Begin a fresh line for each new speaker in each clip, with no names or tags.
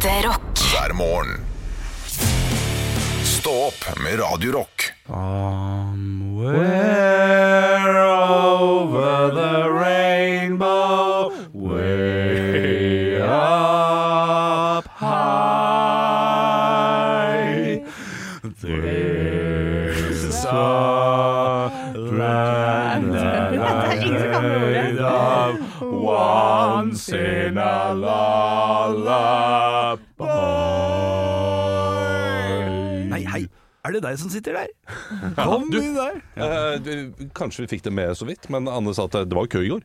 Ekte rock.
hver morgen. Stå opp med Radio Rock.
Somewhere over the rainbow, way up high, there's a land that I made of once in a lullaby.
Deg som sitter der? Kom inn der.
Eh, du- kanskje vi fikk det med så vidt, men Anne sa at det var jo kø i går.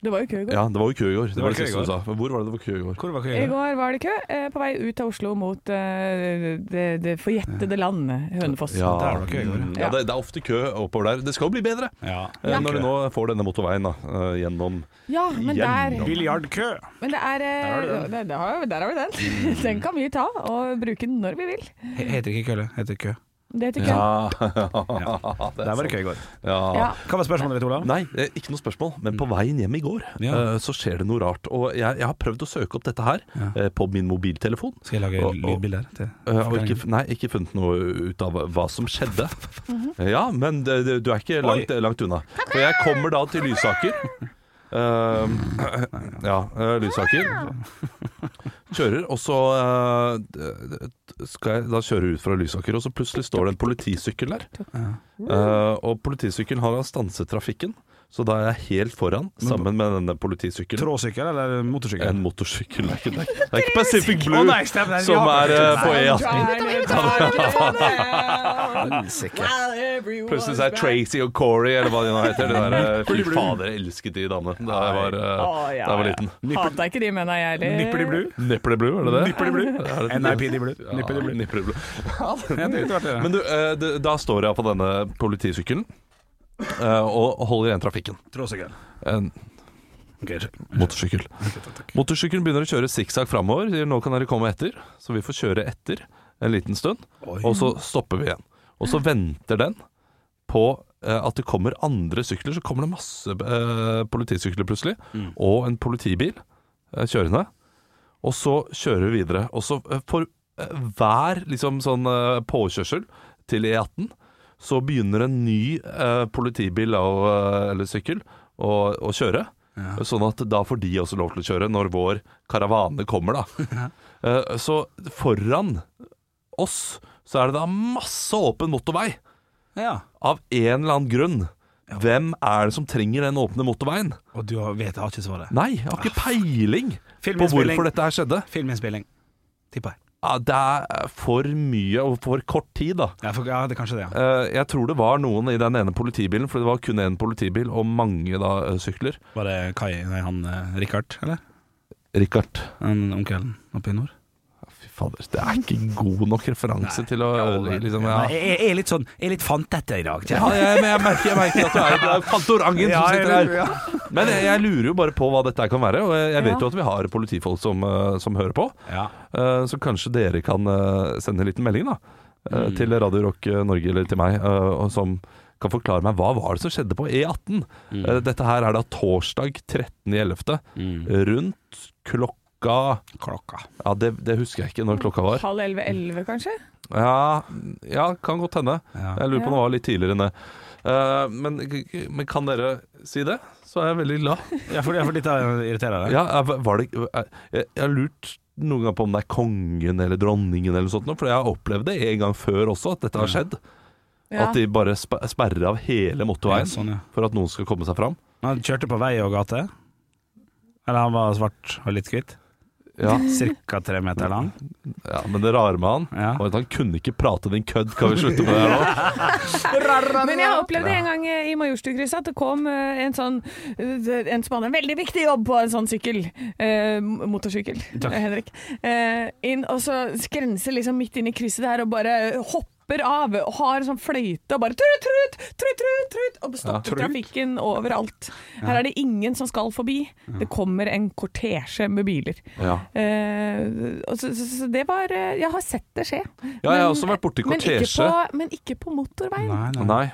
Det var jo kø i går.
Ja, det var jo kø i går. Det,
var
var det
kø i
siste hun sa. Men hvor var det det var kø i går?
Hvor var
I går var det kø eh, på vei ut av Oslo mot eh, det, det forjettede land, Hønefoss.
Ja,
Der var det kø i går.
ja det, det er ofte kø oppover der. Det skal jo bli bedre
Ja.
eh, når de nå får denne motorveien da, eh, gjennom
Ja, men der
Gjennom.
Biljardkø.
Men det er eh,
Der har du
det- det har- Der har vi den. Den kan vi ta og bruke den når vi vil.
He- Heter ikke kølle, heter kø.
Det tykker jeg.
Ja,
Der var det kø i går.
Ja.
Ja.
Hva var spørsmålet ditt, Olav?
Nei, eh, ikke noe spørsmål, men på veien hjem i går
Ja.
eh, så skjer det noe rart. Og jeg, jeg har prøvd å søke opp dette her eh, på min mobiltelefon.
Skal jeg lage
Og- og-
lydbilder? til
Eh, og ikke, nei, ikke funnet noe ut av hva som skjedde. Ja, men det, det, du er ikke langt, langt unna. For jeg kommer da til Lysaker. Eh, ja, uh, Lysaker. Kjører, og så uh, skal jeg da kjøre ut fra Lysaker, og så plutselig står det en politisykkel der. Uh, og politisykkelen har stanset trafikken, så da er jeg helt foran sammen med denne politisykkelen.
Tråsykkel eller motorsykkel?
En motorsykkel. Det er ikke, det er ikke Pacific Blue som er eh, på E18. Plutselig så er Tracy og Corey, eller hva de nå heter. Det der, eh, fy fader, jeg elsket de damene da jeg var, eh, da jeg var liten.
Hata ikke de mener jeg heller.
Nippity blue?
Nipply Blue, er det det?
Nippity blue?
NIP
de blue.
Nipper
de blue.
Men du, da står jeg på denne politisykkelen og holder igjen trafikken.
Tråsykkel.
Motorsykkel. Motorsykkelen begynner å kjøre sikksakk framover. Sier nå kan dere komme etter. Så vi får kjøre etter en liten stund,
Oi.
og så stopper vi igjen. Og så venter den på eh, at det kommer andre sykler. Så kommer det masse eh, politisykler plutselig,
Mm.
og en politibil eh, kjørende. Og så kjører vi videre. Og så eh, for eh, hver liksom sånn eh, påkjørsel til E18 så begynner en ny eh, politibil og, eh, eller sykkel å, å kjøre.
Ja.
Sånn at da får de også lov til å kjøre når vår karavane kommer, da. Eh, Så foran oss så er det da masse åpen motorvei.
Ja.
Av en eller annen grunn. Hvem er det som trenger den åpne motorveien?
Og du vet jeg har ikke svaret.
Nei, jeg har ikke peiling på hvorfor dette her skjedde.
Filminnspilling. Tipper jeg.
Ja, det er for mye og for kort tid, da.
Ja, for, ja, det er kanskje det, ja.
Eh, Jeg tror det var noen i den ene politibilen, for det var kun én politibil og mange da eh, sykler.
Var det Kai, nei, han eh, Richard, eller?
Richard.
En onkelen oppe i nord?
Fy fader, det er ikke god nok referanse til å liksom,
Ja, jeg, er litt sånn Jeg er litt fantete i dag.
Ja, jeg, men jeg, merker, jeg merker at du er, det er Fantorangen
Ja,
som sitter her. Men jeg, jeg lurer jo bare på hva dette kan være, og jeg, jeg vet
Ja.
jo at vi har politifolk som, eh, som hører på.
Ja.
Eh, Så kanskje dere kan eh, sende en liten melding da
Mm.
til Radio Rock Norge eller til meg, og som kan forklare meg hva var det som skjedde på E18.
Mm.
Dette her er da torsdag 13.11.
Mm.
rundt klokka
Klokka.
Ja, det, det husker jeg ikke når klokka var.
Halv elleve-elleve, kanskje?
Ja, ja kan godt hende.
Ja.
Jeg lurer på om det var litt tidligere enn det. Eh, men, men kan dere si det? Så er jeg veldig glad.
Jeg får, jeg får litt irriterer deg?
Ja, var det, jeg, jeg har lurt noen gang på om det er kongen eller dronningen eller noe sånt, for jeg har opplevd det en gang før også, at dette har skjedd.
Ja.
At de bare sperrer av hele motorveien
Ja, sånn, ja.
for at noen skal komme seg fram.
Han kjørte på vei og gate? Eller han var svart og litt hvitt?
Ja,
Cirka tre meter lang?
ja Men det rare med han
Ja.
var at han kunne ikke prate din kødd. Kan vi slutte med det her nå?
Men jeg opplevde en gang eh, i Majorstukrysset at det kom eh, en sånn eh, En som hadde en veldig viktig jobb på en sånn sykkel. Eh, motorsykkel,
Takk.
Henrik. Eh, inn, og så skrenser liksom midt inn i krysset der og bare hopper av og har sånn fløyte og bare trut, trut, trut, trut, trut, og stopper
Trut.
trafikken overalt. Her er det ingen som skal forbi. Det kommer en kortesje med biler.
Ja.
Eh, og så, så, så det var eh, Jeg har sett det skje.
Ja, jeg har også vært borti
men ikke
kortesje.
på, men ikke på motorveien.
Nei, nei.
Nei.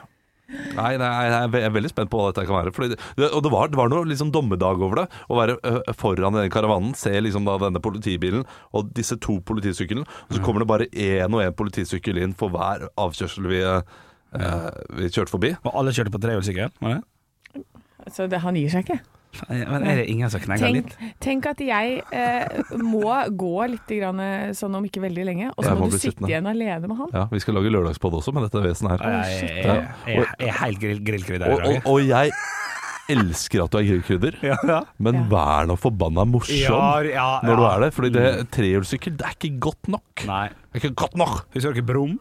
Nei, nei, jeg er jeg er veldig spent på hva dette kan være. Fordi det, og det var, det var noe liksom dommedag over det. Å være ø, foran den karavanen, se liksom da denne politibilen og disse to politisyklene. Og så kommer det bare én og én politisykkel inn for hver avkjørsel vi, eh, vi kjørte forbi.
Og alle kjørte på trehjulssykkel? det,
han gir seg ikke.
Men er det ingen som knenger
Tenk,
litt?
tenk at jeg eh, må gå litt grann, eh, sånn om ikke veldig lenge, og så
må
må du sitte igjen alene med han.
Ja, Vi skal lage lørdagspodd også med dette vesenet her.
Oh, jeg, jeg, jeg, jeg er helt grill, grillkrydder
Og, og, og jeg elsker at du er grillkrydder,
Ja, ja.
men
Ja.
vær nå forbanna morsom
Ja, ja,
når du er det. Fordi det trehjulssykkel, det er ikke godt nok.
Nei.
Det er ikke godt nok!
Husker dere Brum?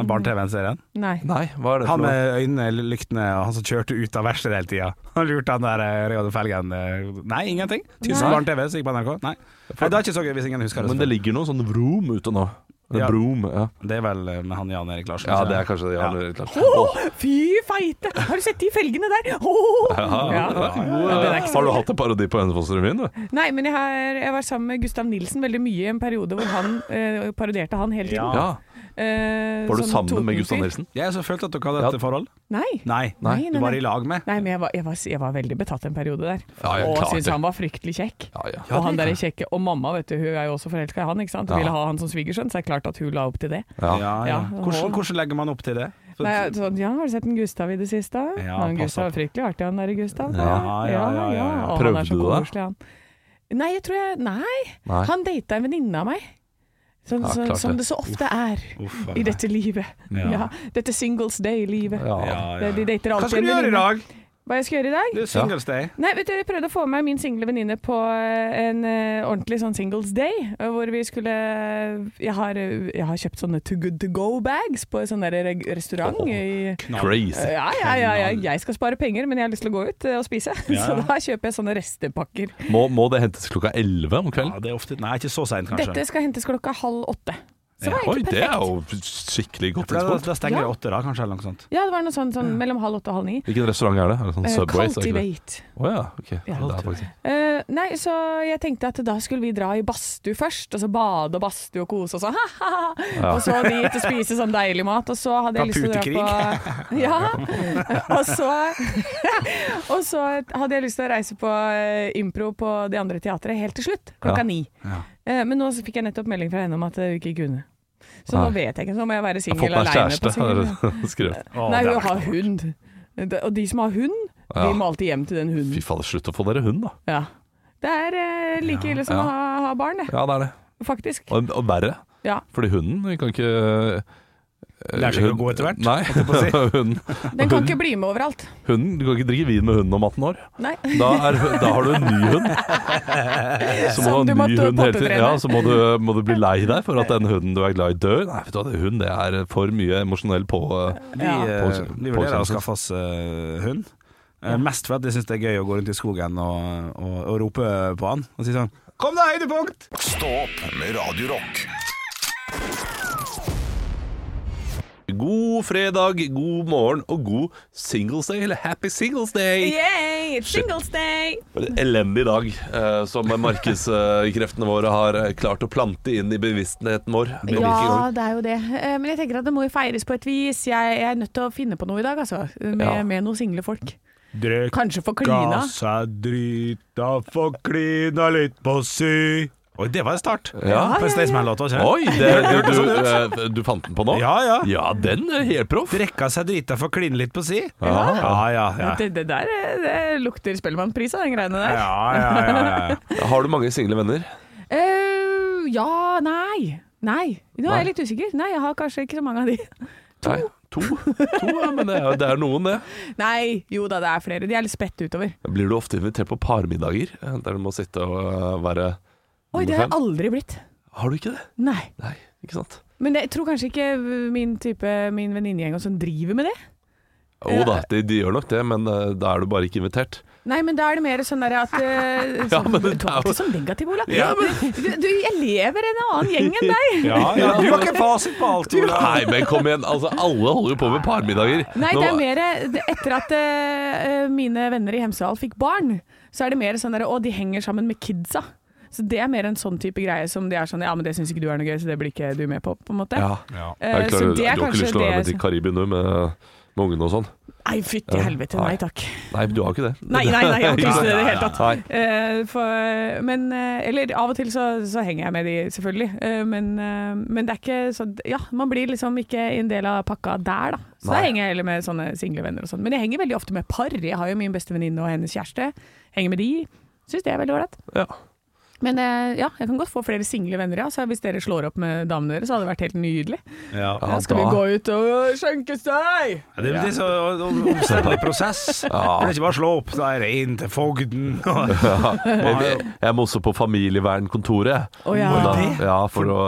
Den barne-TV-serien?
Nei.
Nei, hva er det
Han med øynene, lyktene, og han som kjørte ut av verkstedet hele tida. Han lurte han der eh, Reodor Felgen eh, Nei, ingenting. Tysk
Nei.
barne-TV som gikk på NRK. Nei. Nei, det er ikke så gøy hvis ingen husker det.
Men det ligger noe sånn vroom ute nå.
Ja.
Broom, ja.
Det er vel eh, med han Jan Erik Larsen.
ja, det er kanskje det. Ja.
Ja.
litt klart.
Åh, fy feite! Har du sett de felgene der? Åh!
Ja,
Ja.
ja,
den er ikke så
Har du hatt en parodi på Hønefoss-revyen? du?
Nei, men jeg, har, jeg var sammen med Gustav Nilsen veldig mye i en periode hvor han eh, parodierte han hele tiden.
Ja.
Eh,
Var du
sånn
sammen med Gustav Nilsen? Ja?
Jeg så følte at dere hadde
Ja.
et forhold.
Nei.
Nei,
Nei,
du
nei,
var i lag med.
Nei, men jeg var, jeg, var, jeg var veldig betatt en periode der.
Ja,
og syntes han var fryktelig kjekk.
Ja, ja.
og han der er kjekke. Og mamma vet du, hun er jo også forelska i han, ikke sant?
Ja.
ville ha han som svigersønn, så det er klart at hun la opp til det.
ja.
Ja, ja.
Ja,
Hvordan, hvordan legger man opp til det?
Nei, sånn, ja, har du sett en Gustav i det siste?
Ja,
han Gustav er fryktelig artig, han der Gustav.
Ja, ja, ja, ja,
Prøvde du det?
koselig, han. Nei, jeg tror jeg Nei,
Nei.
han data en venninne av meg. Sånn,
Ja,
så, som
det.
så ofte er
Uff,
i dette livet.
Ja.
Ja. Dette Singles Day-livet.
Ja.
Ja, ja,
Det- De
ja.
dater
Hva skal du gjøre i dag?
Hva jeg skal gjøre i dag?
Det er Singles Day.
Nei, vet du, Jeg prøvde å få med min single venninne på eh, en uh, ordentlig sånn singles day. eh, Hvor vi skulle Jeg har, jeg har kjøpt sånne Too Good To Go-bags på en sånn der restaurant. restaurant. i,
Crazy.
ja, ja, ja, ja, jeg skal spare penger, men jeg har lyst til å gå ut og spise.
Ja.
Så da kjøper jeg sånne restepakker.
Må, må det hentes klokka 11 om
Ja, det er ofte Nei, ikke så seint, kanskje.
Dette skal hentes klokka halv åtte. Så det var
Oi, det er jo skikkelig godt
da,
tidspunkt.
da stenger
Ja.
det åtte, da, kanskje, eller noe sånt.
Ja, det var noe sånn, sånn mellom halv åtte og halv ni.
Hvilken restaurant er det? Er det sånn
Eh,
Subway? så er det ikke det?
Cultivate.
Å ja, ok.
Ja.
Det er faktisk.
Eh, nei, så jeg tenkte at da skulle vi dra i badstue først, og så bade og badstue og kose og så ha-ha.
Ja.
Og så dit og spise sånn deilig mat, og så hadde jeg lyst til å dra på Ja. Og så Og så hadde jeg lyst til å reise på eh, impro på det andre teatret helt til slutt, klokka
Ja.
ni. Eh, men nå så fikk jeg nettopp melding fra henne om at hun ikke kunne. Så nå vet jeg ikke, så må jeg være
Jeg har
singel
fått meg kjæreste, har.
Å,
Nei, hun har hund. Og de som har hund,
Ja.
de må alltid hjem til den hunden.
Fy fader, slutt å få dere hund, da.
Ja. Det er eh, like ille som
Ja.
å ha, ha barn, det.
Ja, det er det.
Faktisk.
Og, og verre.
Ja.
Fordi hunden kan ikke
Lærer seg ikke å gå etter hvert,
Nei.
si.
hun,
Den kan ikke bli med overalt.
hunden, du kan ikke drikke vin med hunden om 18 år.
Nei.
Da, er, da har du en ny hund. Så må
du
du ha en ny hund hele tiden. Ja, så må du, må du bli lei deg for at den hunden du er glad i, dør. Nei, vet du hva, det, hund det er for mye emosjonell på
Vi,
Ja.
eh,
Påkjenn-
vi vurderer å skaffe oss uh, hund. Uh, mest for at jeg syns det er gøy å gå rundt i skogen og, og, og rope på han og si sånn Kom deg, høydepunkt!
Stå opp med Radio
God fredag, god morgen og god Singles Day, eller Happy Singles Day.
Yay, it's singles day!
For En elendig dag eh, som markedskreftene våre har eh, klart å plante inn i bevisstheten vår.
Ja, det er jo det. Eh, Men jeg tenker at det må jo feires på et vis. Jeg, jeg er nødt til å finne på noe i dag, altså. Med,
Ja.
med noen single folk. Kanskje for klina.
seg drita, få klina litt på sy. Oi, det var en start.
Ja.
Var ikke?
Oi, det, du, du, eh, du fant den på nå?
Ja, ja.
Ja, den er helt proff.
Drikka seg drita, for å kline litt på si.
Ja.
ja, ja. ja.
Det, det der det lukter Spellemannpris av den greiene der.
Ja, ja, ja, ja.
Har du mange single venner?
Uh, ja, nei. Nei. Nå er jeg litt usikker. Nei, jeg har kanskje ikke så mange av de.
To. Nei, to. to ja, men det er, det er noen, det.
Nei, jo da, det er flere. De er litt spredt utover.
Blir du ofte invitert på parmiddager der du må sitte og eh, være
Oi, det har jeg aldri blitt.
Har du ikke det?
Nei.
Nei, ikke sant?
Men jeg tror kanskje ikke min type, min venninnegjeng og sånn driver med det.
Jo da, de, de gjør nok det, men uh, da er du bare ikke invitert.
Nei, men da er det mer sånn der at uh,
Ja, men
Du er det som negativ, Ola.
Ja,
du, du, jeg lever en annen gjeng enn deg.
ja, ja. Du har ikke fasit på alt, Ola.
Nei, men kom igjen. Altså, alle holder jo på med parmiddager.
Nei,
Nå-
det er mer Etter at uh, mine venner i Hemsedal fikk barn, så er det mer sånn der Å, de henger sammen med kidsa. Så det er mer en sånn type greie som de er sånn Ja, men det syns ikke du er noe gøy, så det blir ikke du med på, på en måte.
Ja.
Ja.
Uh, er klar,
så
du
det er
har ikke lyst til å være med
det
til Karibien nå med, med ungene og sånn?
Nei, fytti helvete, nei takk.
Nei, du har ikke det.
Nei, nei, nei, jeg har ikke lyst til det i det hele tatt. Eh, for, men, eh, eller av og til så, så henger jeg med de, selvfølgelig. Uh, men, uh, men det er ikke sånn Ja, man blir liksom ikke en del av pakka der, da. Så da henger jeg heller med sånne single venner og sånn. Men jeg henger veldig ofte med par. Jeg har jo min beste venninne og hennes kjæreste. Henger med de. Syns det er veldig ålreit.
Ja.
Men eh, ja, jeg kan godt få flere single venner, ja. Så hvis dere slår opp med damene deres, så hadde det vært helt nydelig.
Ja.
Ja,
skal
da-
vi gå ut og skjenke seg?
Ja, Det, det er så omstendelig prosess.
Ja.
Det er ikke bare å slå opp, da er det inn til fogden. og-
Jeg, jeg må også på familievernkontoret.
Oh, ja.
Da- ja, for å,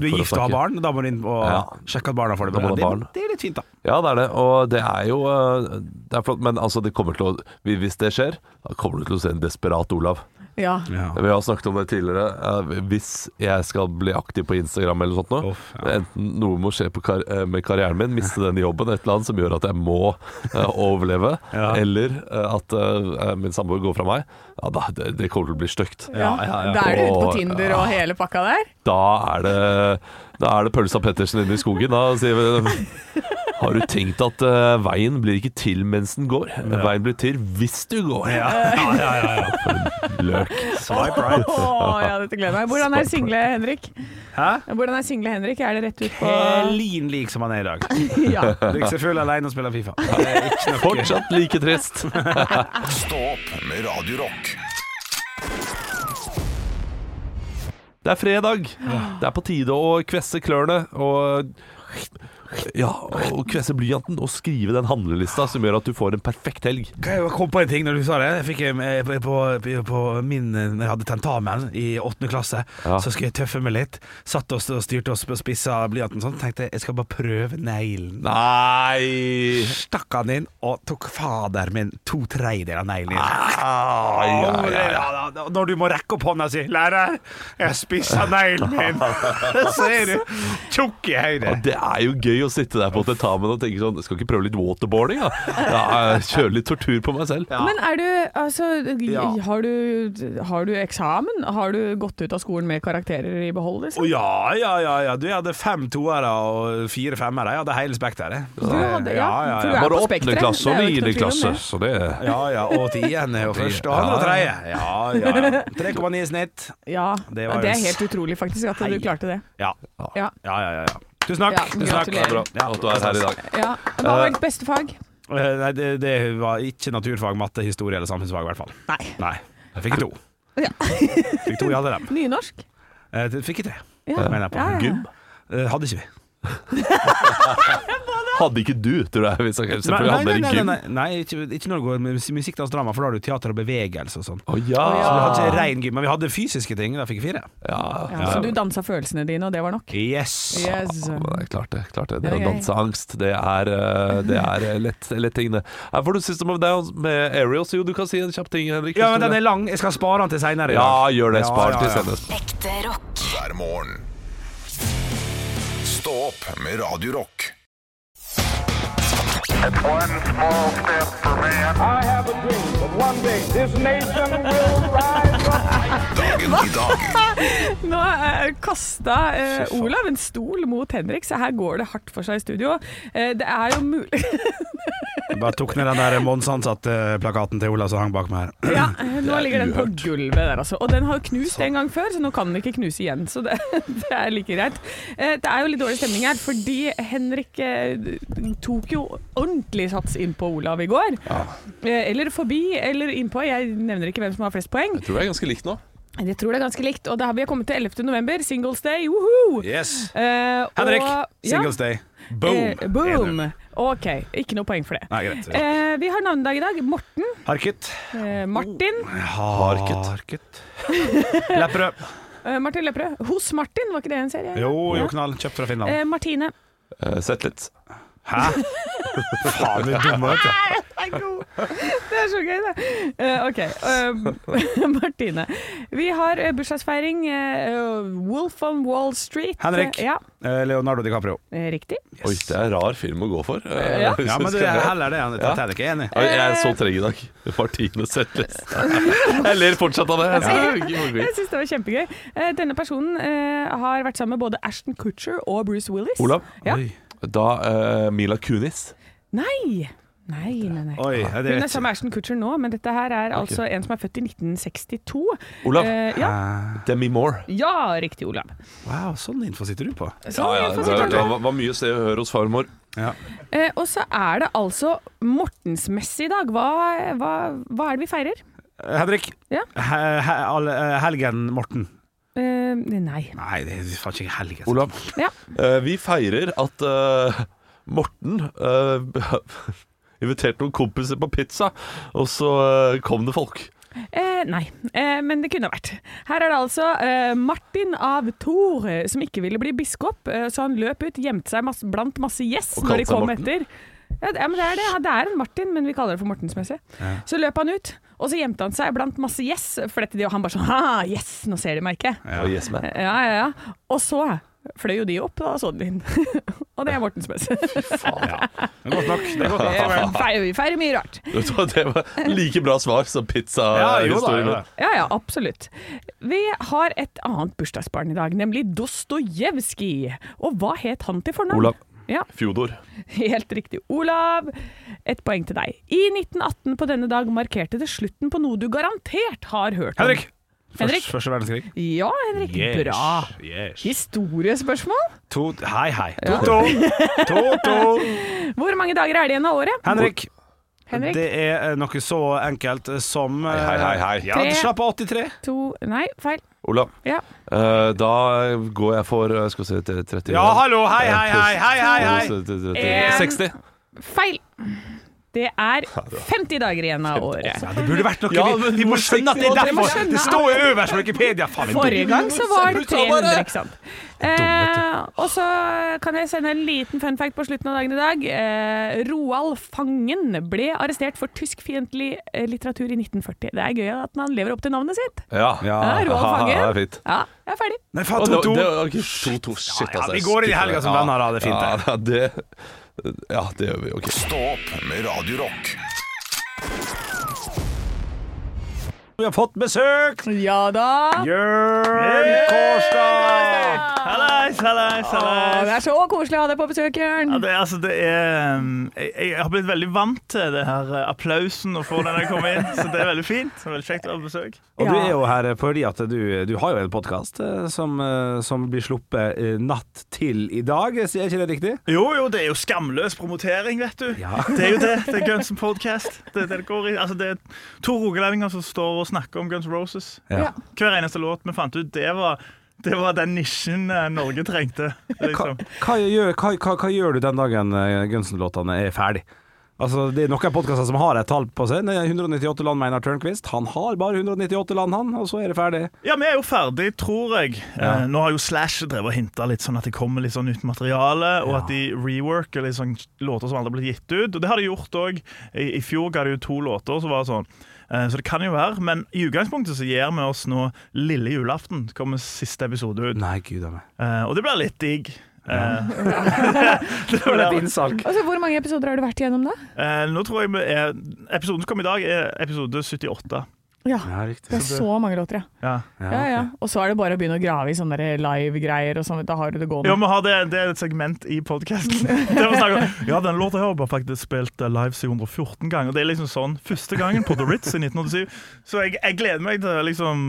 Du er gift og har barn, da må du inn og
Ja.
sjekke at barna får det bra. Det, det er litt fint, da.
Ja, det er det. Og det er jo øh, det er flott, Men altså, det kommer til å Hvis det skjer, da kommer du til å se en desperat Olav.
Ja.
Ja.
Vi har snakket om det tidligere. Eh, Hvis jeg skal bli aktiv på Instagram eller sånt nå,
ja.
enten noe må skje på kar eh, med karrieren min, miste denne jobben, et eller annet som gjør at jeg må eh, overleve,
Ja.
eller at min samboer går fra meg, ja, da, det, det kommer til å bli stygt.
Ja,
ja, ja.
Da er du ute på Tinder og hele pakka der.
Da er det Da er det Pølsa Pettersen inne i skogen. Da sier vi Har du tenkt at uh, veien blir ikke til mens den går? Veien blir til hvis du går.
Ja, ja, ja, ja, ja.
Løk.
Swipe right.
Oh, ja, dette gleder meg. Hvordan er single Henrik?
Hæ?
Hvordan er single Henrik? Er det rett ut på
Helin lik som han er i dag.
Ja.
Full alene og spiller Fifa. Ikke
Fortsatt like trist.
Stå opp med Radio Rock.
Det er fredag. Det er på tide å kvesse klørne og ja, og kvesse blyanten og skrive den handlelista som gjør at du får en perfekt helg.
Jeg kom på en ting når du sa det. Jeg fikk eh, på, på, på min Når jeg hadde tentamen i åttende klasse,
Ja.
så skulle jeg tøffe meg litt. Satt oss og st- styrte oss på spissa blyanten sånn. Tenkte jeg skal bare prøve neglen.
Nei!
Stakk han inn og tok fader min to tredjedeler av neglen.
Ah, ja, ja, ja.
ja, ja, Når du må rekke opp hånda si 'Lærer, jeg spissa neglen min', så er du tjukk i
Ja,
høyre.
det er jo gøy å sitte der på tentamen og tenke sånn Skal ikke prøve litt waterboarding, da? Ja, kjøre litt tortur på meg selv.
Men er du altså har, du, har du eksamen? Har du gått ut av skolen med karakterer i behold? Liksom?
ja, ja, ja, ja. Du jeg hadde fem toere og fire femmere. Jeg hadde hele spekteret.
Du hadde, ja,
Ja, ja, ja.
Bare åttende klasse og niende klasse, så det
Ja, ja, og tiende og første og andre og tredje. Ja, ja. 3,9 i snitt.
Ja,
Det
det, er helt utrolig faktisk at du klarte det.
Ja,
Ja.
ja, ja. ja, ja. Tusen takk.
Ja,
Tusen takk.
gratulerer.
Bra
Ja,
at du er her i dag.
Ja. Hva var ditt beste fag?
Eh, Nei, det, det var ikke naturfag, matte, historie eller samfunnsfag, i hvert fall.
Nei.
Nei. Jeg fikk to.
Ja.
Fikk to i alle dem.
Nynorsk?
Eh, Fikk ikke tre,
Ja.
mener jeg på.
Ja, ja, ja.
Gym?
Eh, Hadde ikke vi.
Hadde ikke du, tror jeg. Hvis jeg selvfølgelig
nei, nei, nei, nei, nei ikke, ikke når det går med musikk og drama, for da har du teater og bevegelse og sånn.
Oh, ja.
Så vi hadde ikke rein gym, men vi hadde fysiske ting. Da fikk jeg fire.
ja.
Ja, så du dansa følelsene dine, og det var nok?
Yes.
Yes.
Ja, det er klart det. Klart det. det
Det
å danse angst, det er, eh, det er eh, lett, lett ting, det. Her får du System of Down med Aerials. Jo, du kan si en kjapp ting, Henrik.
Ja, men den er lang. Jeg skal spare den til seinere.
Ja, gjør det.
Ja,
Spar
ja,
til senere.
Ekte rock.
hver morgen. Stå opp med Radio
Nå uh, kasta eh, Olav en stol mot Henrik, så her går det hardt for seg i studio. Eh, det er jo mulig
Bare tok ned den der Mons Ansatt-plakaten til Olav som hang bak meg her.
Ja, nå ligger den på gulvet der, altså. Og den har jo knust en gang før, så nå kan den ikke knuse igjen. Så det, det er like greit. Eh, det er jo litt dårlig stemning her, fordi Henrik eh, tok jo ordentlig sats inn på Olav i går. Eh, eller forbi, eller innpå. Jeg nevner ikke hvem som har flest poeng.
Jeg tror det er ganske likt nå.
Jeg tror det er ganske likt. Og da har vi kommet til 11. november, Singles Day. Woohoo!
Yes.
Eh,
Henrik,
og- ja,
Singles Day. Boom.
eh, boom. OK, ikke noe poeng for det.
Nei, greit.
Eh, vi har navnedag i dag. Morten.
Harket.
Eh, Martin.
Harket.
Harket. Lepperød.
Eh, Martin Lepperød. Hos Martin, var ikke det en serie?
Jo, jo, knall. Kjøpt fra Finland.
Eh, Martine.
Eh, Sett litt.
Hæ? Faen, du er dum, vet du.
Det er så gøy, det. Uh, OK. Uh, Martine. Vi har eh, bursdagsfeiring. Uh, Wolf on Wall Street.
Henrik.
Ja,
Eh, Leonardo DiCaprio.
Riktig. Yes.
Oi, det er en rar film å gå for.
Ja.
Ja, men det er heller det enn Titanic. Jeg er enig.
Jeg er så treg i dag. Martine Settles Jeg ler fortsatt av det. Jeg
syns det var kjempegøy. Denne personen har vært sammen med både Ashton Kutcher og Bruce Willis.
Olav,
Ja.
Oi.
Da uh, Mila Kunis.
Nei! Nei, nei, nei.
Oi,
Hun er sammen med Ashton Kutcher nå, men dette her er altså en som er født i 1962.
Olav.
Eh, ja.
Eh,
Demi Moore.
ja, riktig, Olav.
Wow, sånn info sitter du på.
Sånn,
ja,
ja,
det,
si
det var, var mye se og høre hos farmor.
Ja.
Eh, og så er det altså Mortensmesse i dag. Hva, hva, hva er det vi feirer?
Henrik.
Ja.
He, he, eh, helgen Morten.
Eh, nei.
Nei, det er faen ikke helgen.
Olav.
Ja.
uh, vi feirer at uh, Morten eh, inviterte noen kompiser på pizza, og så kom det folk.
Eh, nei, eh, men det kunne ha vært. Her er det altså eh, Martin av Thor som ikke ville bli biskop, eh, så han løp ut, gjemte seg masse, blant masse gjess når de kom
Morten?
etter. Ja, det, ja, men det, er det. det er en Martin, men vi kaller det for Mortensmesse. Så løp han ut, og så gjemte han seg blant masse gjess, for dette, og han bare sånn Ha, yes, nå ser de meg ikke.
Og yes, man.
Ja, ja, ja. Og så fløy jo de opp, da så de inn. og det er Mortens beste.
Ja. Det er godt nok. Det er godt nok.
Vi feirer, vi feirer mye rart.
Det var like bra svar som
Ja, jo
pizzahistorien.
Ja.
Ja, ja, absolutt. Vi har et annet bursdagsbarn i dag, nemlig Dostojevskij. Og hva het han til fornavn?
Olav.
Ja,
Fjodor.
helt riktig. Olav, et poeng til deg. I 1918 på denne dag markerte det slutten på noe du garantert har hørt om.
Henrik.
Henrik.
Først, første verdenskrig.
Ja, Henrik. Bra.
Yes.
Historiespørsmål?
To, hei, hei. To-to. To-to.
Hvor mange dager er det igjen av året?
Henrik.
Henrik?
Det er eh, noe så enkelt som Hei,
Hei, hei, hei.
Ja,
Tre.
slapp av 83.
To Nei, feil.
Olav.
Ja.
Eh, da går jeg for eh, Skal vi se 30
Ja, hallo, hei, hei, hei, hei, hei, hei.
60.
Feil. Det er 50 dager igjen av året.
Ja, det burde vært noe
Ja,
vi,
men
vi må skjønne at det er derfor. Det står jo øverst på Wikipedia. Faen,
Forrige gang så var det 300, ikke sant. Eh, og så kan jeg sende en liten fun fact på slutten av dagen i dag. Eh, Roald Fangen ble arrestert for tyskfiendtlig eh, litteratur i 1940. Det er gøy at han lever opp til navnet sitt.
Ja.
Ja.
Ja, Roald Fangen.
det er fint.
Ja, jeg er ferdig.
Nei, faen,
det,
to-to.
det, ok, to, to, shit,
Ja,
altså,
vi går inn i helga som venner, da. Det er fint.
Ja, det, ja, det gjør vi. Ok.
Stå opp med Radio Rock.
Vi har fått besøk!
Ja da.
Jørn Kårstad!
Hallais, hallais, hallais.
det er så koselig å ha deg på besøk, Jørn.
Ja, det, altså, det er um, jeg, jeg har blitt veldig vant til det her uh, applausen og få den jeg kom inn, så det er veldig fint. Det er veldig kjekt å ha besøk.
Og du
Ja.
er jo her fordi at du, du har jo en podkast som, eh, som blir sluppet eh, natt til i dag, er ikke det riktig?
Jo, jo, det er jo skamløs promotering, vet du.
Ja.
Det er jo det. Det er Guns N' Podcast. Det, er det, det, går i. Altså, det er to rogalendinger som står og snakker om Guns Roses.
Ja.
Hver eneste låt vi fant ut, det var, det var den nisjen eh, Norge trengte.
Hva,
Liksom.
hva, gjør, hva, hva, hva gjør du den dagen eh, Gunsen-låtene er ferdig? Altså, det er noen podkaster som har et tall på seg. Det er 198 land, mener Tørnquist. Han har bare 198 land, han, og så er det ferdig.
Ja, vi er jo ferdig, tror jeg. Eh, nå har jo Slash drevet og hinta litt sånn at det kommer litt sånn nytt materiale, og at de reworker litt sånn låter som aldri har blitt gitt ut. Og det har de gjort òg. I, I fjor ga de jo to låter som var sånn. Eh, så det kan jo være. Men i utgangspunktet så gir vi oss nå lille julaften. kommer siste episode ut.
Nei, gud av meg.
Eh, og det blir litt digg. Det
var et innsalg.
Altså, hvor mange episoder har du vært igjennom, da?
eh, nå tror jeg vi er Episoden som kommer i dag, er episode 78.
Ja,
Ja,
det er så mange låter, ja.
Ja.
Ja, ja. Og så er det bare å begynne å grave i sånne live-greier, og sånn. Da har du det
Ja,
gående.
Ja, har det, det er et segment i podkasten. Ja, den låta her har faktisk spilt eh, live 714 ganger. Det er liksom sånn første gangen på The Ritz i 1987. Så jeg, jeg gleder meg til liksom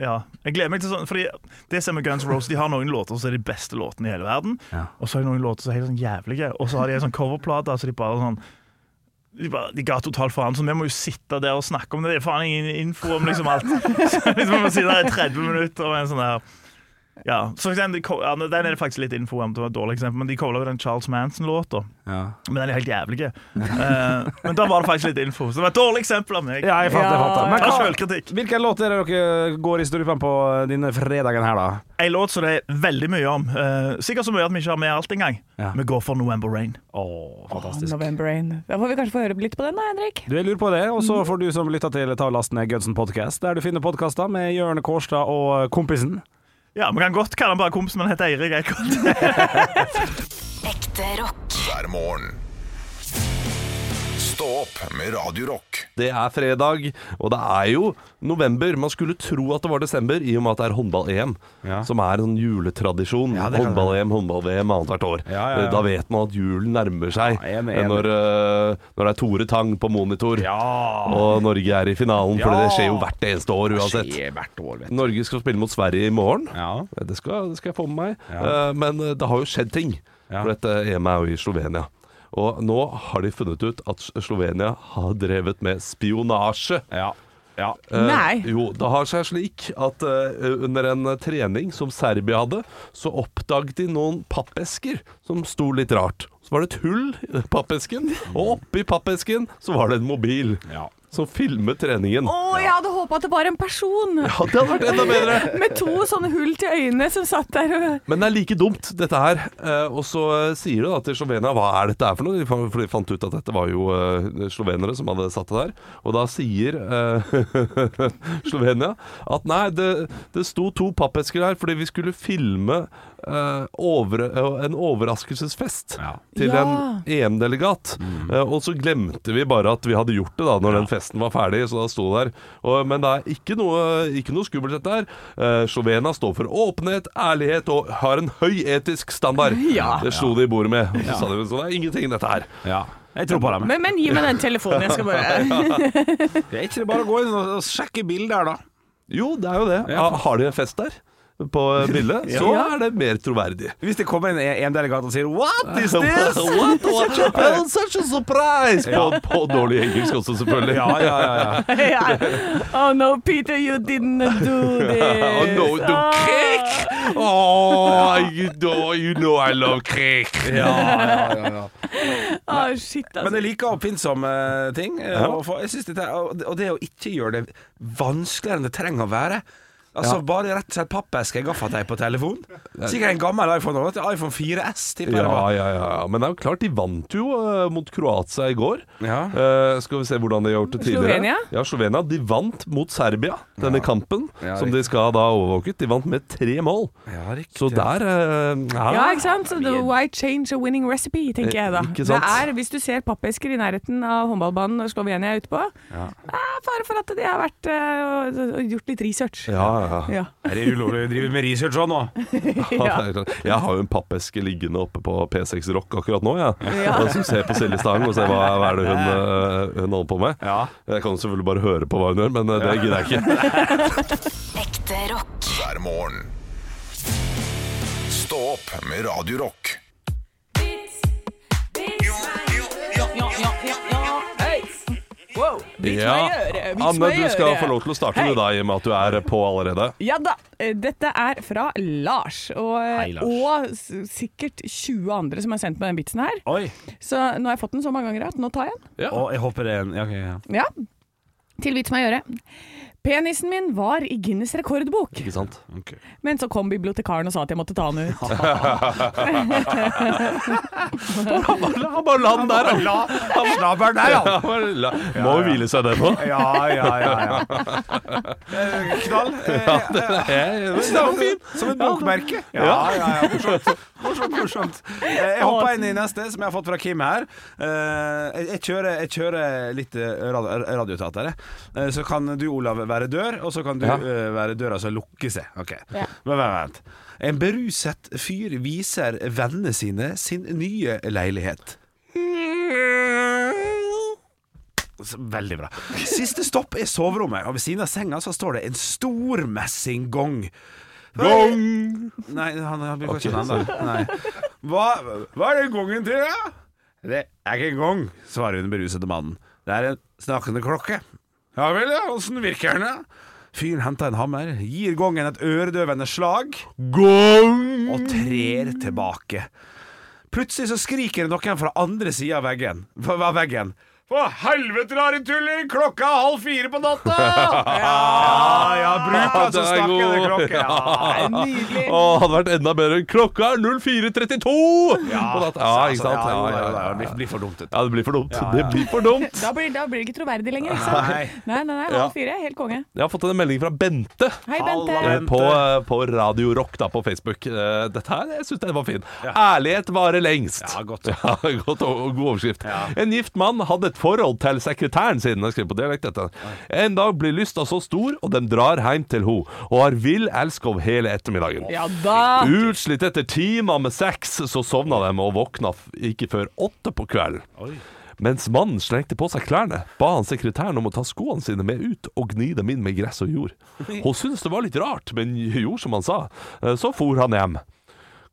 Ja, jeg gleder meg til sånn Fordi det som med Guns Rose, de har noen låter som er de beste låtene i hele verden.
Ja.
Og så har de noen låter som er helt sånn jævlige. Og så har de en sånn coverplate, altså de bare sånn de, bare, de ga totalt faen, så vi må jo sitte der og snakke om det. Det er faen ingen info om liksom alt. Så vi må sitte der i 30 minutter og en sånn der ja, så eksempel, de, ja, Den er det faktisk litt info om, det var et dårlig eksempel, men de covra den Charles Manson-låta.
Ja.
Men den er helt jævlig. uh, men da var det faktisk litt info. Så det var et dårlig eksempel av meg.
ja, jeg fant det. jeg fant det. Men
Ta selvkritikk.
hvilken låt er det dere går i strupen på denne fredagen her, da?
Ei låt som det er veldig mye om. Uh, sikkert så mye at vi ikke har med alt engang.
Ja.
Vi går for November Rain.
Oh, fantastisk.
November Rain. Da får vi kanskje få høre litt på den da, Henrik.
Du, jeg lurer på det, og så får du som lytter til ta og laste ned Gudsen Podcast, der du finner podkaster med Jørn Kårstad og kompisen.
Ja, Vi kan godt kalle han bare kompisen men han heter Eirik Eikholt.
Ekte rock.
hver morgen. Stå opp med Radio Rock.
Det er fredag, og det er jo november. Man skulle tro at det var desember, i og med at det er håndball-EM.
Ja.
Som er en sånn juletradisjon.
Ja, det kan
Håndball-EM, håndball-VM annethvert år.
Ja, ja, ja.
Da vet man at julen nærmer seg.
Ja, jeg, enig.
Når, eh, når det er Tore Tang på monitor,
Ja.
og Norge er i finalen. For
Ja.
det skjer jo hvert eneste år uansett.
Skjer hvert år, vet du.
Norge skal spille mot Sverige i morgen.
Ja.
Det skal, det skal jeg få med meg.
Ja.
Eh, Men eh, det har jo skjedd ting.
Ja.
For dette EM er jo i Slovenia. Og nå har de funnet ut at Slovenia har drevet med spionasje.
Ja. ja.
Eh,
Nei.
Jo, det har seg slik at eh, under en trening som Serbia hadde, så oppdaget de noen pappesker som sto litt rart. Så var det et hull i pappesken, og oppi pappesken så var det en mobil
Ja.
Som filmet treningen.
Å, jeg hadde håpa at det var en person
Ja, det hadde vært enda bedre!
med to sånne hull til øynene som satt der og
Men det er like dumt, dette her. Eh, og så eh, sier du da til Slovenia hva er dette her for noe? De For de fant ut at dette var jo eh, slovenere som hadde satt det der. Og da sier eh, Slovenia at nei, det, det sto to pappesker her fordi vi skulle filme Uh, over, uh, en overraskelsesfest
Ja.
til
Ja.
en EM-delegat. Eh, og så glemte vi bare at vi hadde gjort det da når den festen var ferdig, så da sto det der. Og, men det er ikke noe, ikke noe skummelt dette her. Uh, Slovena står for åpenhet, ærlighet og har en høy etisk standard.
Ja.
Det slo de i bordet med. Og så sa de så det er ingenting dette her.
ja. Jeg tror på dem.
men, men gi meg den telefonen, jeg skal bare
Det er ikke bare å gå inn og sjekke bilder her, da?
Jo, det er jo det.
Ja.
Har de en fest der? På bildet, så er det mer troverdig.
Hvis det kommer en, en delegat og sier 'What is this?'
What? What? Such a surprise! På, på dårlig engelsk også, selvfølgelig.
Ja, ja, ja.
Oh no, Peter, you didn't do this.
Oh, no, no cake! Oh, you know, you know I love cake.
ja, ja, ja, ja.
Ah, shit,
Men
det
jeg liker oppfinnsomme ting. eh, og for- jeg synes dette, og det- og det å ikke gjøre det vanskeligere enn det trenger å være. Altså Bare rett og slett pappeske, gaffateip på telefon. Sikkert en gammel iPhone også, vet iPhone 4S, tipper jeg
Ja, ja, ja. ja. Men det er jo klart, de vant jo uh, mot Kroatia i går.
Ja.
Uh, skal vi se hvordan de har gjort det tidligere.
Slovenia?
Ja, Slovenia. De vant mot Serbia, denne kampen,
Ja,
som de skal da overvåket. De vant med tre mål.
Ja, riktig.
Så der uh,
Ja, ikke sant? The why change a winning recipe, tenker jeg da.
Ikke sant?
Det er, hvis du ser pappesker i nærheten av håndballbanen når Slovenia er ute på,
Ja.
er fare for at de har vært og, og gjort litt research.
Ja, ja.
Ja.
Er det ulovlig å drive med research sånn nå?
Ja. Jeg har jo en pappeske liggende oppe på P6 Rock akkurat nå, jeg.
Ja.
Som ser på Silje Stang og ser hva, hva er det hun, eh, hun holder på med.
Ja.
Jeg kan selvfølgelig bare høre på hva hun gjør, men eh, det gidder jeg ikke.
Ekte rock.
hver morgen. Stå opp med Radio Rock.
Ja. Anne, du skal få lov til å starte med deg, i og med at du er på allerede.
Ja da. eh, Dette er fra Lars, og,
Hei, Lars.
og sikkert 20 andre som har sendt meg den vitsen her.
Oi.
Så nå har jeg fått den så mange ganger at nå tar jeg den.
Ja.
Og jeg håper det er en ja, okay, ja.
Ja. Til vits meg gjøre. Penisen min var i Guinness rekordbok,
Ikke sant?
Okay.
men så kom bibliotekaren og sa at jeg måtte ta den ut.
Han bare la den der, han.
La, han Snabelen der, ja.
Han bare la- Må jo hvile seg det på.
Ja, ja, ja. ja. Eh, Knall. Eh,
Det var fin.
Som et bokmerke. Ja, ja, ja, morsomt. Morsomt, morsomt. Eh, Jeg hopper inn i neste, som jeg har fått fra Kim her. Eh, Jeg, kjører, jeg kjører litt eh, radioteater. Eh, Så kan du, Olav, være dør, og så kan du
Ja.
eh, være døra som lukker seg. Ok.
Ja.
Men vent, vent. En beruset fyr viser vennene sine sin nye leilighet. Så, Veldig bra. Siste stopp er soverommet, og ved siden av senga så står det en stor messinggong. Gong! Nei, han, han blir ikke sånn da. Nei. Hva, hva er den gongen til, da? Det er ikke en gong, svarer den berusede mannen. Det er en snakkende klokke. Ja vel, ja, åssen virker den, da? Fyren henter en hammer, gir gongen et øredøvende slag
Gong!
og trer tilbake. Plutselig så skriker det noen fra andre sida av veggen. For helvete, rare tuller! Klokka er halv fire på natta! Ja, ja, bruk altså
er
snakkende klokke. Ja.
Nydelig.
Å, hadde vært enda bedre. Klokka er 04.32! Ja, ja, ikke sant?
Altså,
Ja, ja, ja,
ja, Det blir for dumt.
Ja, det blir for dumt. Det blir for dumt.
Da blir, da blir det ikke troverdig lenger, ikke sant?
Nei.
Nei, nei, nei, halv fire, helt konge.
Jeg har fått en melding fra Bente.
Hei, Bente.
Eh, På, eh, på Radio Rock da, på Facebook. Eh, Dette her, jeg syns den var fin. Ærlighet varer lengst.
Ja, godt.
Ja, godt og og god overskrift. En gift mann hadde et forhold til sekretæren sin. Jeg på dialekt dette. En dag blir lysta så stor, og de drar hjem til ho, og har vill elskov hele ettermiddagen.
Ja da!
Utslitt etter timer med sex, så sovna de og våkna ikke før åtte på kvelden. Mens mannen slengte på seg klærne, ba han sekretæren om å ta skoene sine med ut og gni dem inn med gress og jord. Hun syntes det var litt rart, men gjorde som han sa. Eh, Så for han hjem.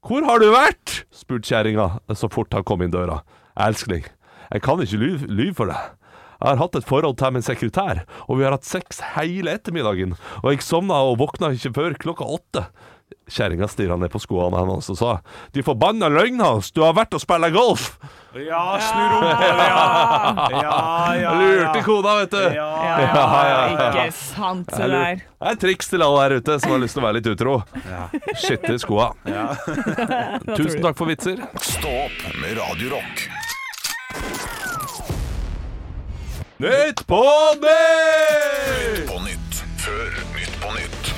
Hvor har du vært? spurte kjerringa så fort han kom inn døra. Elskling, jeg kan ikke lyve lyv for deg. Jeg har hatt et forhold til min sekretær, og vi har hatt sex hele ettermiddagen. Og jeg sovna og våkna ikke før klokka åtte. Kjerringa stirra ned på skoene hennes og sa De forbanna løgnhals, du har vært og spilla golf!
Ja, snu rumpa, ja. Ja, ja,
Lurte kona, vet du.
Ja, ja, ja, ikke sant det der.
Det er et triks til alle her ute som har lyst til å være litt utro. Skitt i skoa. Tusen takk for vitser.
Stå opp med Radio
Nytt på nytt!
Nytt På nytt før Nytt på nytt.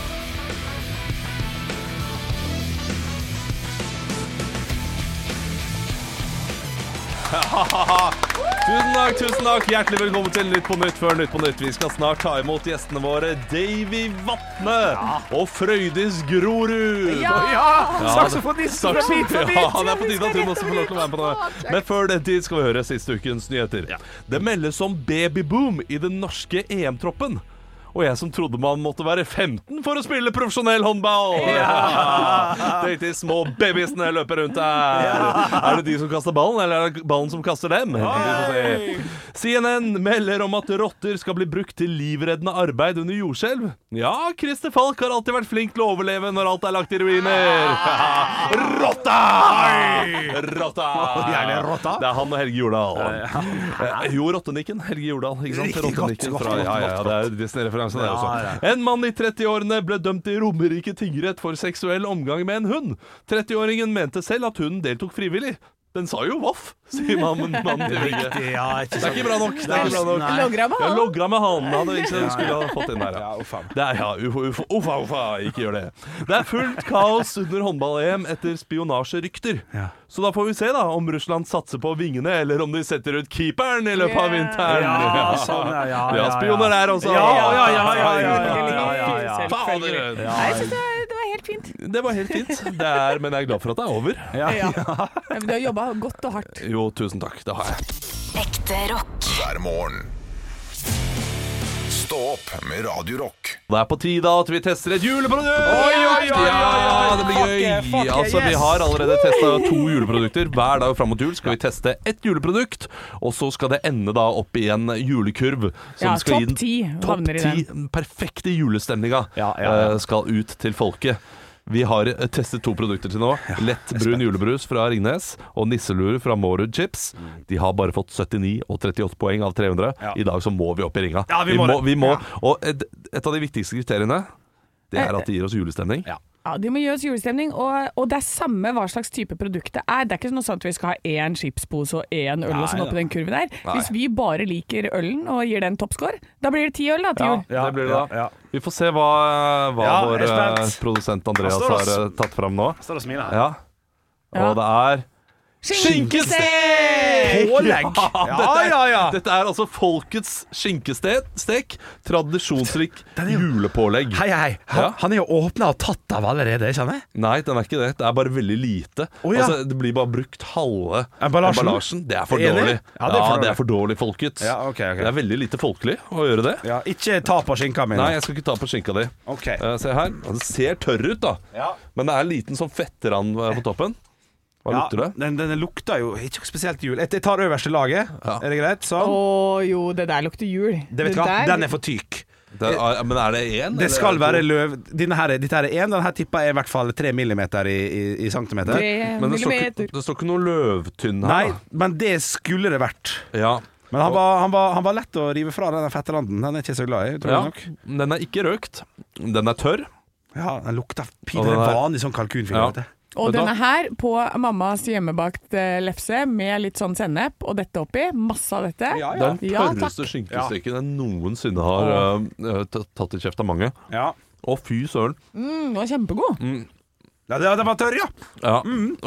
Tusen takk, tusen takk. Hjertelig velkommen til Nytt på Nytt før Nytt på Nytt. Vi skal snart ta imot gjestene våre Davy Vatne og Frøydis Grorud.
Ja!
Saksofonisten fra Beat for
Ja, det er på tide at hun også får lov til å være med på det. Men før den tid skal vi høre siste ukens nyheter. Det meldes om babyboom i den norske EM-troppen. Og jeg som trodde man måtte være 15 for å spille profesjonell håndball. Tenk de små babyene løper rundt der. Er det de som kaster ballen, eller er det ballen som kaster dem? Vi. CNN melder om at rotter skal bli brukt til livreddende arbeid under jordskjelv. Ja, Christer Falk har alltid vært flink til å overleve når alt er lagt i ruiner. Rotta! Rotta!
Rotta.
Det er han og Helge Jordal. Eh, Jo, Rottenikken. Helge Jordal. Ikke sant? Rottenikken fra, ja, ja, det er Disney-referanse, det
Ja,
også. En mann i 30-årene ble dømt i Romerike tingrett for seksuell omgang med en hund. 30-åringen mente selv at hunden deltok frivillig. Den sa jo voff, sier mannen mannen til VG.
Ja, ikke
Det er ikke bra nok. Det er ikke bra nok.
Logra med
Jeg
han.
logra med hanen. Hadde ikke det skulle ha fått inn der.
Ja,
Ja.
uff.
Det er, ja, uffa, uffa, uffa, uffa, ikke gjør det. Det er fullt kaos under håndball-EM etter spionasjerykter.
Ja.
Så da får vi se da om Russland satser på vingene, eller om de setter ut keeperen i løpet av vinteren.
Ja, sånn, ja, ja,
Vi har
ja,
spioner
ja.
der også.
Ja, ja, ja, ja, ja, ja,
ja, ja, ja.
Fader.
Nei, jeg synes det, det var helt fint.
Det var helt fint. Det er, men jeg er glad for at det er over.
Ja.
Ja. Ja, Du har jobba godt og hardt.
Jo, tusen takk. Det har jeg.
Ekte rock.
hver morgen. Stå opp med Radio Rock.
Det er på tide at vi tester et juleprodukt!
Oi, oi, oi, oi,
Ja, det blir
Fuck
gøy.
yeah, fuck yeah,
altså, Vi
yes.
har allerede testa to juleprodukter. Hver dag fram mot jul skal vi teste ett juleprodukt, og så skal det ende da opp i en julekurv. Som
Ja,
skal
topp ti havner i den
perfekte julestemninga
Ja, ja, ja.
eh, skal ut til folket. Vi har eh, testet to produkter til nå. Lett brun julebrus fra Ringnes og nisselue fra Mårud Chips. De har bare fått 79 og 38 poeng av 300.
Ja.
I dag så må vi opp i ringa.
Ja, vi må må,
vi må. Og et, et av de viktigste kriteriene Det er at det gir oss julestemning.
Ja.
Ja, Det må gjøres julestemning, og, og det er samme hva slags type produkt det er. Det er ikke noe sånn at vi skal ha én chipspose og én øl og sånn oppi den kurven der.
Nei.
Hvis vi bare liker ølen og gir den toppscore, da blir det ti øl da til jul.
Ja,
det blir det da.
ja.
Vi får se hva, hva
Ja,
vår
jeg
eh, produsent Andreas har eh, tatt fram nå.
Står og smiler her.
Ja.
Ja.
Og det er
Skinkestek!
Pålegg!
Ja,
Ja, ja, ja.
dette er altså folkets skinkestek. Tradisjonsrik julepålegg.
Hei, hei. Han,
Ja.
han er jo åpna og tatt av allerede, ikke sant?
Nei, den er ikke det. Det er bare veldig lite.
Oh, ja.
altså, det blir bare brukt halve
Emballasjen?
Det er for
Enig?
dårlig.
Ja, det er for
det
dårlig.
er for dårlig, folkets.
Ja, okay. ok.
Det er veldig lite folkelig å gjøre det.
Ja, ikke ta på skinka mi.
Nei, jeg skal ikke ta på skinka di.
Okay.
Uh, se her. Den ser tørr ut, da.
Ja.
Men det er en liten sånn fettrand eh, på toppen. Hva
Ja,
lukter det?
Den, den lukter jo ikke spesielt jul. Jeg tar øverste laget.
Ja.
Er det greit?
Å
Sånn.
jo, det der lukter jul.
Det vet du hva?
der-
Den er for tyk.
det er, men er det én?
Det skal være løv... Denne her, dette her er én. Denne her tippa er i hvert fall tre millimeter i, i, i centimeter.
Tre
Men det står, ikke,
millimeter.
det står ikke noe løvtynn her.
Nei,
da.
men det skulle det vært.
Ja.
Men han var, han var, han var lett å rive fra den fetteranden. Den er ikke så glad i. Tror
ja.
jeg nok.
Den er ikke røkt. Den er tørr.
Ja, den lukter pinlig vanlig sånn kalkunfilm.
Ja.
Og denne her på mammas hjemmebakt eh, lefse med litt sånn sennep og dette oppi. Masse av dette.
Ja, ja.
Den den
Ja,
tørreste skinkesteken jeg noensinne har uh, tatt i kjeft av mange.
ja.
Å, fy søren.
Mm, den var kjempegod.
Ja, det, det var tørr, ja.
Ja,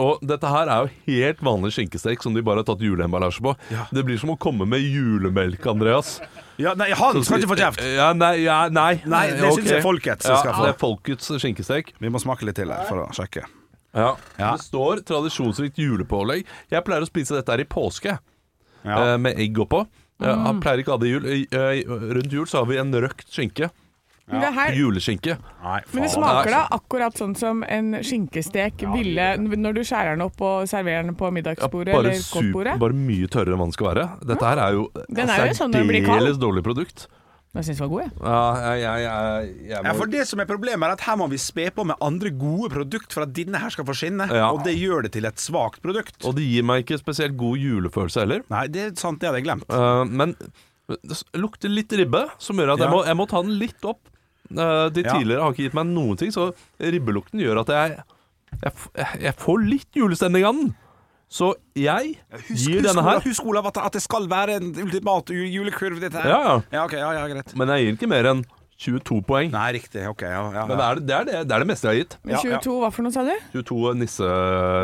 Og dette her er jo helt vanlig skinkestek som de bare har tatt juleemballasje på.
Ja.
Det blir som å komme med julemelk, Andreas.
ja nei, han skal ikke få kjeft.
Ja, nei, ja, nei.
Nei, det
syns
okay. jeg folkets
ja,
skal få.
Det er folkets skinkestek.
Vi må smake litt til her for å sjekke.
Ja.
Ja.
Det står tradisjonsrikt julepålegg. Jeg pleier å spise dette her i påske,
Ja.
eh, med egg oppå. Jeg jeg pleier ikke å ha det i jul. I- eh, Rundt jul så har vi en røkt skinke.
Men det, her,
Juleskinke.
Nei,
men det
faen.
smaker da akkurat sånn som en skinkestek ville når du skjærer den opp og serverer den på
Ja,
middagsbordet
bare,
eller
sup- bare mye tørrere enn man skal være. Dette her er jo
Den er jo sånn når den blir kald.
dårlig produkt.
Jeg syns den var god, jeg.
Ja, jeg, jeg, jeg, jeg
Ja, for Det som er problemet er at her må vi spe på med andre gode produkt for at denne her skal få skinne.
Ja.
Og det gjør det til et svakt produkt.
Og det gir meg ikke spesielt god julefølelse heller.
Nei, det er sant, det hadde jeg glemt.
Uh, men det lukter litt ribbe, som gjør at jeg,
Ja.
må, jeg må ta den litt opp. Uh, de
Ja.
tidligere har ikke gitt meg noen ting, så ribbelukten gjør at jeg, jeg, jeg, jeg får litt julestemning av den. Så jeg gir denne her
husk Olav, at, det skal være en ultimat ju- julekurv, dette her.
Ja, ja.
ja, okay, ja, ja, greit.
Men jeg gir ikke mer enn 22 poeng.
Nei, riktig. Ok, ja, ja,
Men det er det, er det, det er det meste jeg har gitt.
Men
Ja, ja.
22 hva for noe, sa du?
22 nisse,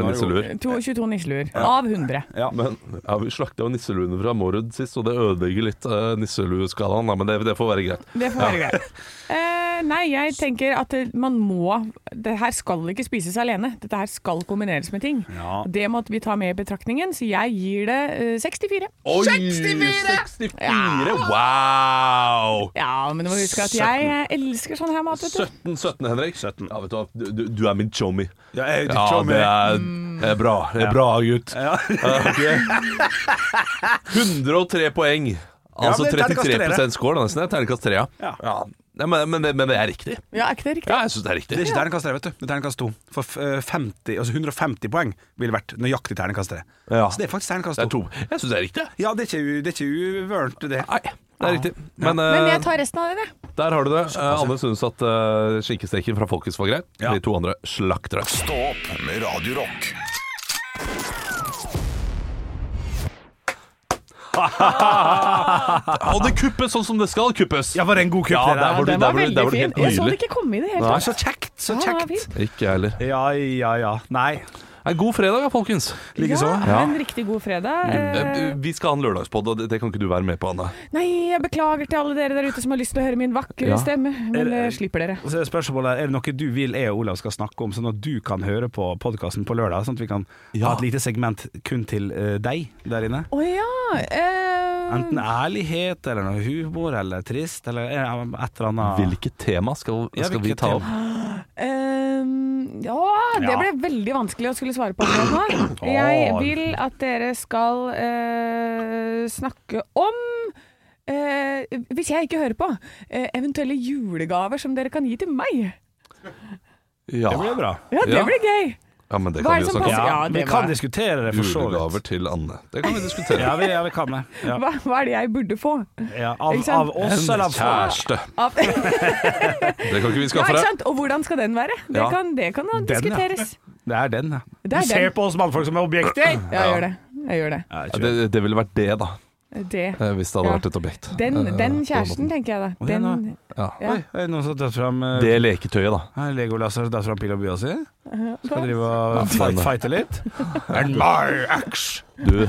nisseluer.
To- 22 nisseluer. Av 100.
Ja.
Men ja, vi slakta jo nisseluene fra Mårud sist, og det ødelegger litt uh, nisselueskalaen. da, Men det, det får være greit.
Det får være greit. Eh, nei, jeg tenker at det- man må Det her skal ikke spises alene. Dette her skal kombineres med ting.
Ja.
Det måtte vi ta med i betraktningen, så jeg gir det eh, 64.
Oi, 64! Wow!
Ja, men du må huske at jeg eh, elsker sånn her mat, vet du.
17, 17 Henrik.
17.
Ja, vet du, hva, du, du, er min chommy.
Ja, jeg,
Ja,
Tommy.
det er, det er bra. Det er bra, gutt.
Ja.
Okay. 103 poeng. Altså
men terningkast tre,
33 score, nesten. Terningkast 3, ja.
Ja.
Nei, men, men, det- men det er riktig.
Ja, er ikke det riktig?
Ja, jeg syns det er riktig.
Det er ikke terningkast 3, vet du. Det er terningkast 2. For eh, 50, altså 150 poeng ville vært nøyaktig terningkast 3.
Ja.
Så det er faktisk terningkast
Det er
2.
to. Jeg syns det er riktig.
Ja, det er ikke, det er ikke uvørent, det.
Nei, det er riktig. Men,
Men
eh,
jeg tar resten av det, jeg.
der har du det. Eh, Anne syns at uh, skinkesteken fra Folkets var grei.
Ja.
De to andre slakter
Stå opp med Radio
Og det kuppes sånn som det skal kuppes!
Ja, var det en god kupp,
Ja, der var du,
Den
der
var
der
veldig
var du
fin.
helt
Jeg så det ikke komme i det hele tatt.
Så kjekt, så kjekt.
Ikke jeg heller.
Ja, ja, ja. Nei.
En god fredag, folkens.
Likeså.
Ja, en riktig god fredag.
Eh,
Eh,
Vi skal ha en lørdagspod, og det, det kan ikke du være med på, Anne.
Nei, jeg beklager til alle dere der ute som har lyst til å høre min vakre
Ja.
stemme, men det
det-
slipper dere.
Så er spørsmålet Er det noe du vil jeg og Olav skal snakke om, sånn at du kan høre på podkasten på lørdag? Sånn at vi kan
Ja.
ha et lite segment kun til eh, deg der inne?
Å ja. eh,
Enten ærlighet eller noe humor eller trist eller eh, et eller annet.
Hvilket tema skal,
Ja,
skal vi
hvilket
ta opp?
tema?
ja, det ble veldig vanskelig å skulle svare på akkurat nå. Jeg vil at dere skal eh, snakke om eh, hvis jeg ikke hører på, eh, eventuelle julegaver som dere kan gi til meg.
Ja.
Det blir bra.
Ja, det
Ja.
blir gøy.
Ja, men det
Hva
kan
er
vi
det
jo
som
snakke
passer?
om.
Ja,
vi
det
kan
var-
diskutere det for så
Julegaver
vidt.
til Anne. Det kan vi diskutere.
Ja, vi, ja, vi kan det. Ja.
Hva, hva er det jeg burde få?
Ja, av,
Ikke sant?
av oss eller av
Kjæreste.
Av,
Det kan ikke vi skaffe
ikke
deg.
sant? Og hvordan skal den være? Det
Ja.
kan, det kan da
Den, ja.
diskuteres.
Det er den, ja.
Det er
du ser
den.
på oss mannfolk som er objekter!
Ja, jeg gjør det. Jeg gjør det.
Ja,
det, det ville vært det, da.
Det.
eh, Hvis det hadde
Ja.
vært et objekt.
Den,
Eh,
den kjæresten, tenker jeg da. Den,
Ja.
ja.
Oi, er det noen som har tatt fram uh,
Det leketøyet, da.
Her Legolas har tatt fram pil og bua si. Skal drive og fight, fighte litt. And my axe!
Du,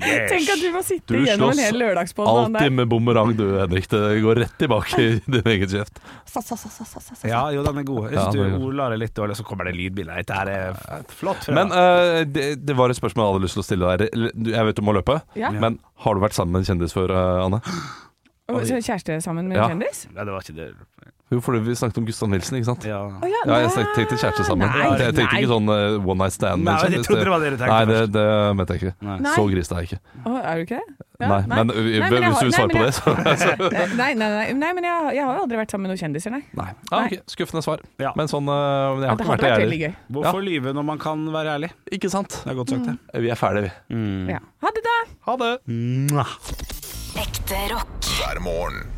Tenk at du må sitte
Du
gjennom en hel lørdagspodd Du slåss
alltid med bumerang, du, Henrik. Det går rett tilbake i din egen kjeft.
Sa, sa, sa, sa, sa, sa, sa.
Ja, jo, den er god.
Hvis
du
god.
ordlar er litt dårlig, så kommer det lydbilder. Dette er flott.
Men uh, det, det var et spørsmål jeg hadde lyst til å stille deg. Jeg vet du må løpe,
Ja.
men har du vært sammen med en kjendis før, eh, Anne?
Så kjæreste sammen med
Ja.
en kjendis?
Nei, det var ikke det.
Jo, fordi vi snakket om Gustav Nilsen, ikke sant?
Ja.
oh, ja,
Ja, jeg tenkte kjæreste sammen.
Nei,
jeg tenkte
nei.
ikke sånn uh, one night stand.
Nei, jeg trodde det var dere tenkte
Nei, det, det mente jeg ikke.
Nei.
Så gris er jeg ikke.
Oh, er du ikke det? Ja,
nei, men,
Nei, men jeg
hvis du vil svare på det, så
Nei, nei, nei, nei men jeg, jeg har jo aldri vært sammen med noen kjendiser, nei.
Nei. Ah, ok, Skuffende svar.
Ja.
Men sånn uh, Jeg har ikke vært
veldig gøy.
Hvorfor lyve når man kan være ærlig?
Ikke sant?
Det er godt sagt, det.
Vi er ferdige, vi.
Ja. Ha det, da!
Ha det.
Ekte rock.
hver morgen.